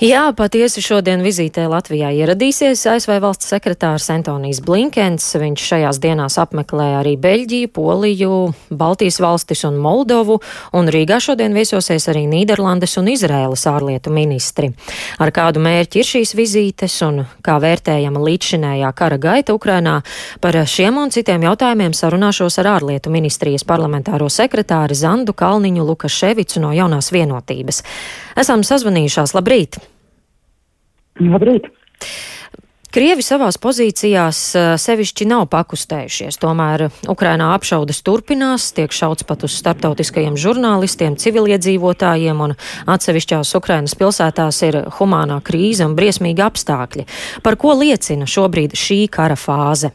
Jā, patiesi šodien vizītē Latvijā ieradīsies ASV valsts sekretārs Antonijs Blinkens. Viņš šajās dienās apmeklē arī Beļģiju, Poliju, Baltijas valstis un Moldovu, un Rīgā šodien viesosies arī Nīderlandes un Izrēlas ārlietu ministri. Ar kādu mērķi ir šīs vizītes un kā vērtējama līdzšinējā kara gaita Ukrainā, par šiem un citiem jautājumiem sarunāšos ar ārlietu ministrijas parlamentāro sekretāri Zandu Kalniņu Lukaševicu no jaunās vienotības. Esam sazvanījušās. Labrīt! Labrīt! Krievi savās pozīcijās sevišķi nav pakustējušies, tomēr Ukrainā apšaudas turpinās, tiek šauts pat uz starptautiskajiem žurnālistiem, civiliedzīvotājiem, un atsevišķās Ukrainas pilsētās ir humānā krīze un briesmīgi apstākļi. Par ko liecina šobrīd šī kara fāze?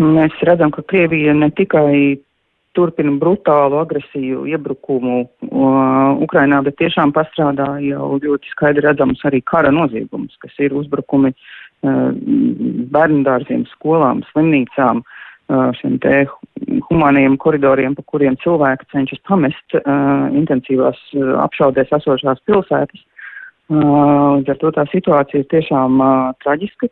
Mēs redzam, ka Krievija ne tikai turpina brutālu agresīvu iebrukumu uh, Ukrainā, bet tiešām pastrādā jau ļoti skaidri redzams arī kara noziegums, kas ir uzbrukumi uh, bērndārziem, skolām, slimnīcām, uh, šiem te humāniem koridoriem, pa kuriem cilvēki cenšas pamest uh, intensīvās uh, apšaudēs esošās pilsētas. Uh, līdz ar to tā situācija ir tiešām uh, traģiska.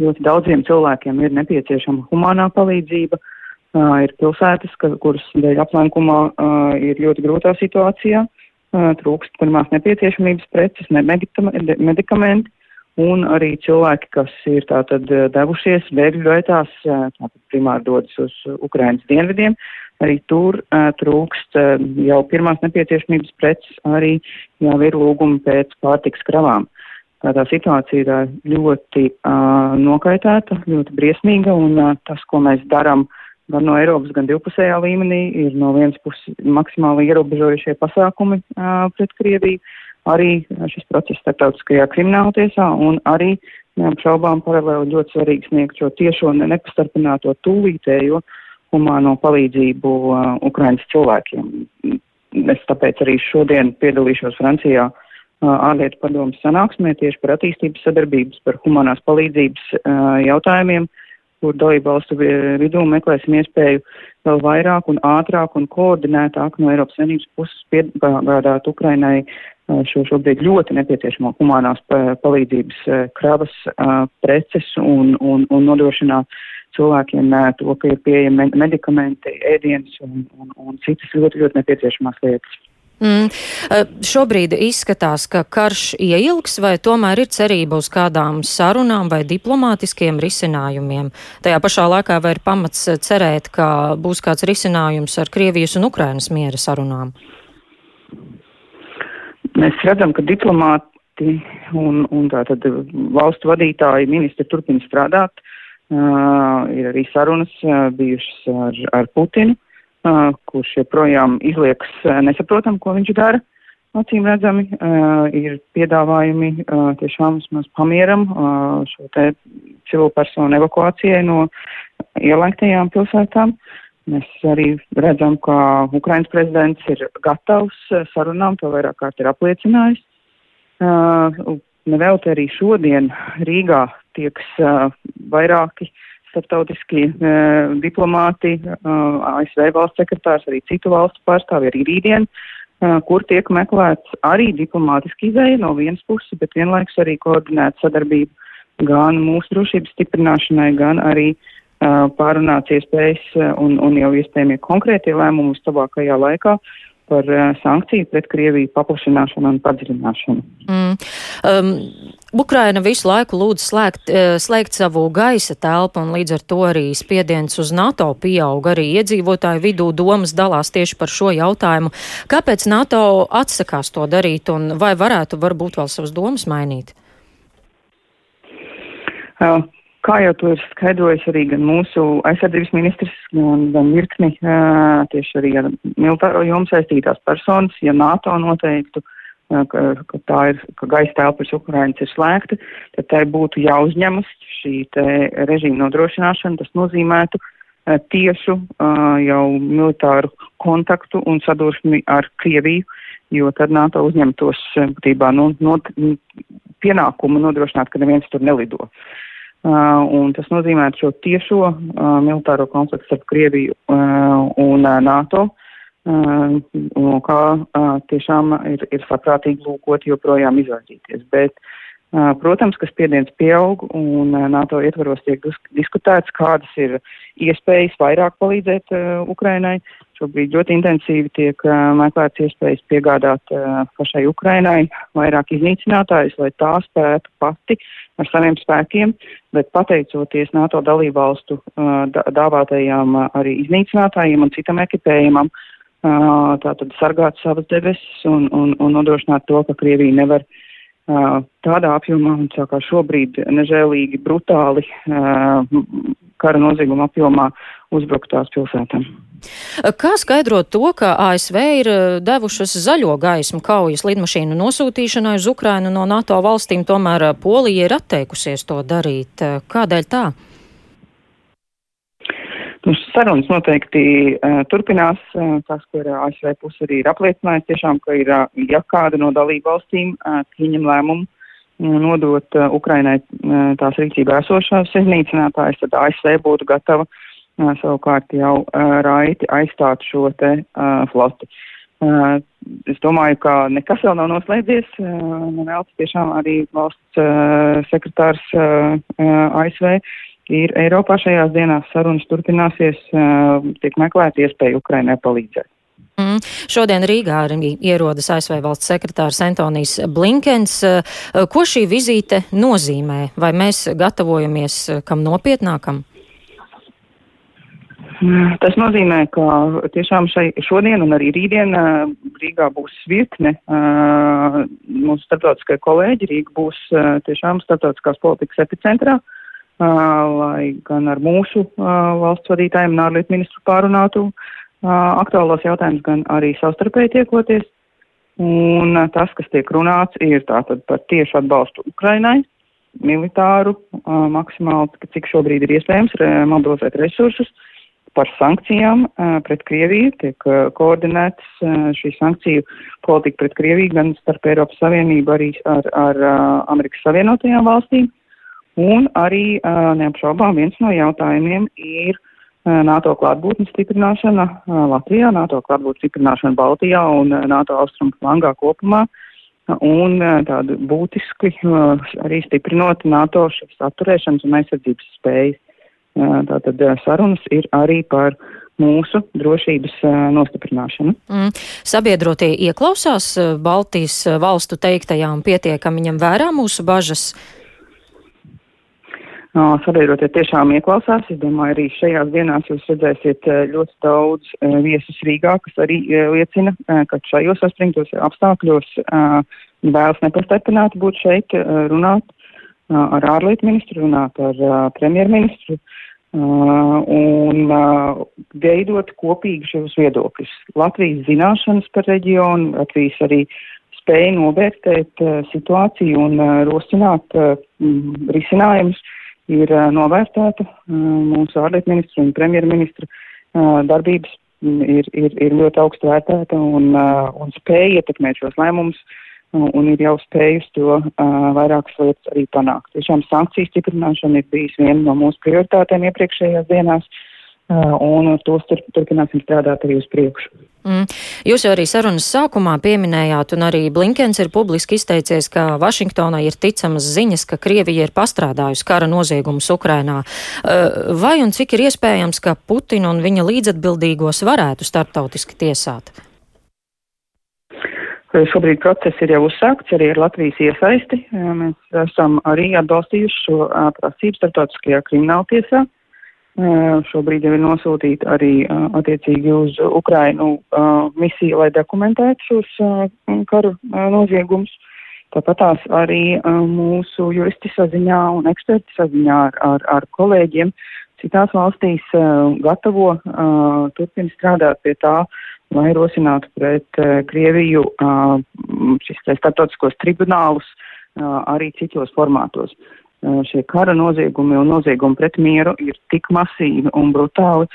Ļoti daudziem cilvēkiem ir nepieciešama humānā palīdzība. Uh, Uh, ir pilsētas, ka, kuras dēļ aplenkumā uh, ir ļoti grūtā situācijā, uh, trūkst pirmās nepieciešamības preces, ne medikamenti, un arī cilvēki, kas ir tātad devušies bēgļu gaitās, tātad primāri dodas uz Ukrainas dienvidiem, arī tur trūkst jau pirmās nepieciešamības preces, arī jau ir lūgumi pēc pārtiks kravām. Tā situācija ir ļoti uh, nokaitēta, ļoti briesmīga, un uh, tas, ko mēs darām, uh, gan no Eiropas, gan divpusējā līmenī ir no vienas puses maksimāli ierobežojušie pasākumi uh, pret Krieviju, arī šis process starptautiskajā krimināla tiesā un arī neapšaubām paralēli ļoti svarīgi sniegt šo tiešo nepastarpināto tūlītējo humāno palīdzību uh, Ukrainas cilvēkiem. Es tāpēc arī šodien piedalīšos Francijā uh, ārlietu padomu sanāksmē tieši par attīstības sadarbības, par humanās palīdzības uh, jautājumiem. Uh, kur dalību valstu vidū meklēsim iespēju vēl vairāk un ātrāk un koordinētāk no Eiropas Savienības puses piegādāt Ukrainai šo šobrīd ļoti nepieciešamo humanās palīdzības kravas preces un, un, un nodrošināt cilvēkiem to, ka ir pieejami medikamenti, ēdienas un, un, un citas ļoti, ļoti nepieciešamās lietas. Mm. Šobrīd izskatās, ka karš ieilgs, vai tomēr ir cerība uz kādām sarunām vai diplomātiskiem risinājumiem. Tajā pašā laikā vai ir pamats cerēt, ka būs kāds risinājums ar Krievijas un Ukrainas miera sarunām? Mēs redzam, ka diplomāti un, un tātad valstu vadītāji ministri turpina strādāt. Uh, ir arī sarunas uh, bijušas ar, ar Putinu. Uh, kurš joprojām izliekas nesaprotam, ko viņš dara. Acīm redzami ir piedāvājumi tiešām vismaz pamieram šo te civilpersonu evakuācijai no ielaiktajām pilsētām. Mēs arī redzam, ka Ukrainas prezidents ir gatavs sarunām, to vairāk kārt ir apliecinājis. Nevelti arī šodien Rīgā tieks vairāki starptautiskie uh, diplomāti, uh, ASV valsts sekretārs, arī citu valstu pārstāvi, arī rītdien, uh, kur tiek meklēts arī diplomātiski izēja no vienas puses, bet vienlaikus arī koordinēta sadarbība gan mūsu drošības stiprināšanai, gan arī uh, pārunāts iespējas un, un jau iespējamie konkrētie lēmumi uz tuvākajā laikā. Uh, par uh, sankciju pret Krieviju paplašināšanu un padziļināšanu. Mm. Um, Ukraina visu laiku lūdz slēgt, uh, slēgt savu gaisa telpu, un līdz ar to arī spiediens uz NATO pieaug. Arī iedzīvotāju vidū domas dalās tieši par šo jautājumu. Kāpēc NATO atsakās to darīt, un vai varētu varbūt vēl savas domas mainīt? Uh, Kā jau to ir skaidrojis arī gan mūsu aizsardzības ministrs, gan, gan virkni tieši arī ar militāro jomu saistītās personas, ja NATO noteiktu, ka, ka tā ir, ka gaisa telpas Ukrainas ir slēgta, tad tai būtu jāuzņemas šī te režīma nodrošināšana. Tas nozīmētu tiešu jau militāru kontaktu un sadursmi ar Krieviju, jo tad NATO uzņemtos būtībā no, no, pienākumu nodrošināt, ka neviens tur nelido. Uh, un tas nozīmē šo tiešo uh, militāro konfliktu starp Krieviju uh, un uh, NATO. kā tiešām ir, ir saprātīgi lūkot joprojām izvairīties. Bet, protams, ka spiediens pieaug un NATO ietvaros tiek diskutēts, kādas ir iespējas vairāk palīdzēt Ukrainai. Šobrīd ļoti intensīvi tiek meklēts iespējas piegādāt pašai Ukrainai vairāk iznīcinātājus, lai tā spētu pati ar saviem spēkiem, bet pateicoties NATO dalībvalstu dāvātajām arī iznīcinātājiem un citam ekipējumam, uh, tātad sargāt savas debesis un, un, un nodrošināt to, ka Krievija nevar tādā apjomā un tā kā šobrīd nežēlīgi, brutāli kara nozieguma apjomā uzbrukt tās pilsētām. Kā skaidrot to, ka ASV ir devušas zaļo gaismu kaujas lidmašīnu nosūtīšanai uz Ukrainu no NATO valstīm, tomēr Polija ir atteikusies to darīt? Kādēļ tā? Nu, sarunas noteikti uh, turpinās. Uh, tas, ko ASV puse arī ir apliecinājusi, tiešām, ka ir, uh, ja kāda no dalību valstīm uh, pieņem lēmumu uh, nodot uh, Ukrainai uh, tās rīcībā esošās iznīcinātājas, tad ASV būtu gatava uh, savukārt jau uh, raiti aizstāt šo te uh, floti. Uh, es domāju, ka nekas vēl nav noslēdzies. Uh, vēl tiešām arī valsts uh, sekretārs uh, uh, ASV ir Eiropā šajās dienās sarunas turpināsies, tiek meklēta iespēja Ukrainai palīdzēt. Mm. Šodien Rīgā arī ierodas ASV valsts sekretārs Antonijs Blinkens. Ko šī vizīte nozīmē? Vai mēs gatavojamies kam nopietnākam? Tas nozīmē, ka tiešām šai, šodien un arī rītdien Rīgā būs virkne mūsu starptautiskai kolēģi. Rīga būs tiešām starptautiskās politikas epicentrā. Uh, lai gan ar mūsu valsts vadītājiem un ārlietu ministru pārunātu aktuālos jautājumus, gan arī savstarpēji tiekoties. Un tas, kas tiek runāts, ir tātad par tiešu atbalstu Ukrainai, militāru, maksimāli, cik šobrīd ir iespējams, mobilizēt resursus, par sankcijām pret Krieviju, tiek koordinētas šī sankciju politika pret Krieviju gan starp Eiropas Savienību arī ar, ar Amerikas Savienotajām valstīm. Un arī neapšaubām viens no jautājumiem ir NATO klātbūtnes stiprināšana Latvijā, NATO klātbūtnes stiprināšana Baltijā un NATO austrumu flangā kopumā. Un tādu būtiski arī stiprinot NATO šīs atturēšanas un aizsardzības spējas. Tātad sarunas ir arī par mūsu drošības nostiprināšanu. Mm. Sabiedrotie ieklausās Baltijas valstu teiktajā un pietiekami ņem vērā mūsu bažas. Uh, Sabiedrotie tiešām ieklausās. Es domāju, arī šajās dienās jūs redzēsiet ļoti daudz viesus Rīgā, kas arī liecina, ka šajos saspringtos apstākļos vēlas nepastepināti būt šeit, runāt ar ārlietu ministru, runāt ar premjerministru un veidot kopīgi šos viedokļus. Latvijas zināšanas par reģionu, Latvijas arī spēja novērtēt situāciju un rosināt risinājumus ir novērtēta mūsu ārlietu ministra un premjerministra darbības ir, ir, ir ļoti augstu vērtēta un, un spēja ietekmēt šos lēmumus un ir jau spējusi to vairākas lietas arī panākt. Tiešām sankciju stiprināšana ir bijis viena no mūsu prioritātēm iepriekšējās dienās un tos tur, turpināsim strādāt arī uz priekšu. Mm. Jūs jau arī sarunas sākumā pieminējāt, un arī Blinkens ir publiski izteicies, ka Vašingtonai ir ticamas ziņas, ka Krievija ir pastrādājusi kara noziegumus Ukrainā. Vai un cik ir iespējams, ka Putina un viņa līdzatbildīgos varētu starptautiski tiesāt? Šobrīd process ir jau uzsākts arī ar Latvijas iesaisti. Mēs esam arī atbalstījuši šo prasību starptautiskajā krimināla tiesā. Šobrīd jau ir nosūtīta arī attiecīgi uz Ukrainu misija, lai dokumentētu šos karu noziegumus. Tāpat tās arī mūsu juristi saziņā un eksperti saziņā ar, ar, ar kolēģiem citās valstīs gatavo turpina strādāt pie tā, lai rosinātu pret Krieviju šis starptautiskos tribunālus arī citos formātos šie kara noziegumi un noziegumi pret mieru ir tik masīvi un brutāli,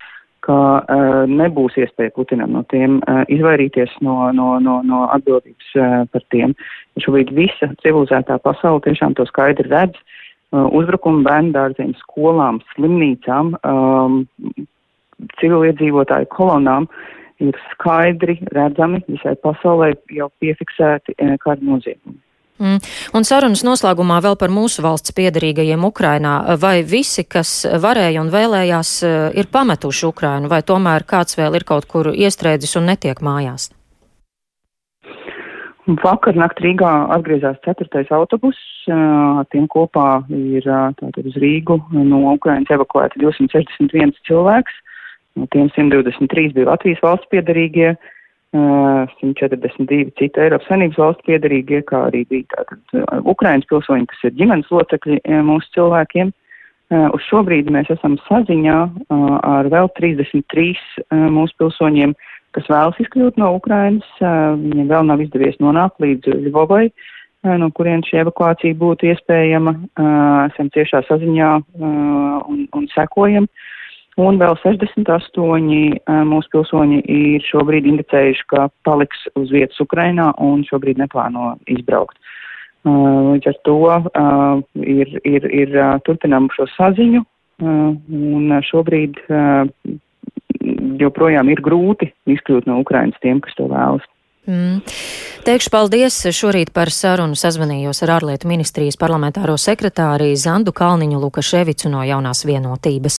ka uh, nebūs iespēja Putinam no tiem uh, izvairīties no, no, no, no atbildības uh, par tiem. Šobrīd visa civilizētā pasaule tiešām to skaidri redz. Uh, uzbrukumi bērndārziem, skolām, slimnīcām, um, civiliedzīvotāju kolonām ir skaidri redzami visai pasaulē jau piefiksēti kara noziegumi. Mm. Un sarunas noslēgumā vēl par mūsu valsts piedarīgajiem Ukrainā. Vai visi, kas varēja un vēlējās, ir pametuši Ukrainu, vai tomēr kāds vēl ir kaut kur iestrēdzis un netiek mājās? Vakar nakt Rīgā atgriezās ceturtais autobus, ar tiem kopā ir tātad uz Rīgu no Ukrainas evakuēti 261 cilvēks, no tiem 123 bija Latvijas valsts piedarīgie, 142 cita Eiropas Savienības valsts piedarīgie, kā arī bija tātad Ukrainas pilsoņi, kas ir ģimenes locekļi mūsu cilvēkiem. Uz šobrīd mēs esam saziņā ar vēl 33 mūsu pilsoņiem, kas vēlas izkļūt no Ukrainas. Viņiem vēl nav izdevies nonākt līdz Ļuvovai, no kurienes šī evakuācija būtu iespējama. Esam ciešā saziņā un, un sekojam. Un vēl 68 mūsu pilsoņi ir šobrīd indicējuši, ka paliks uz vietas Ukrainā un šobrīd neplāno izbraukt. Līdz ar to ir, ir, ir turpinām šo saziņu un šobrīd joprojām ir grūti izkļūt no Ukrainas tiem, kas to vēlas. Mm. Teikšu paldies. Šorīt par sarunu sazvanījos ar ārlietu ministrijas parlamentāro sekretāri Zandu Kalniņu Lukaševicu no jaunās vienotības.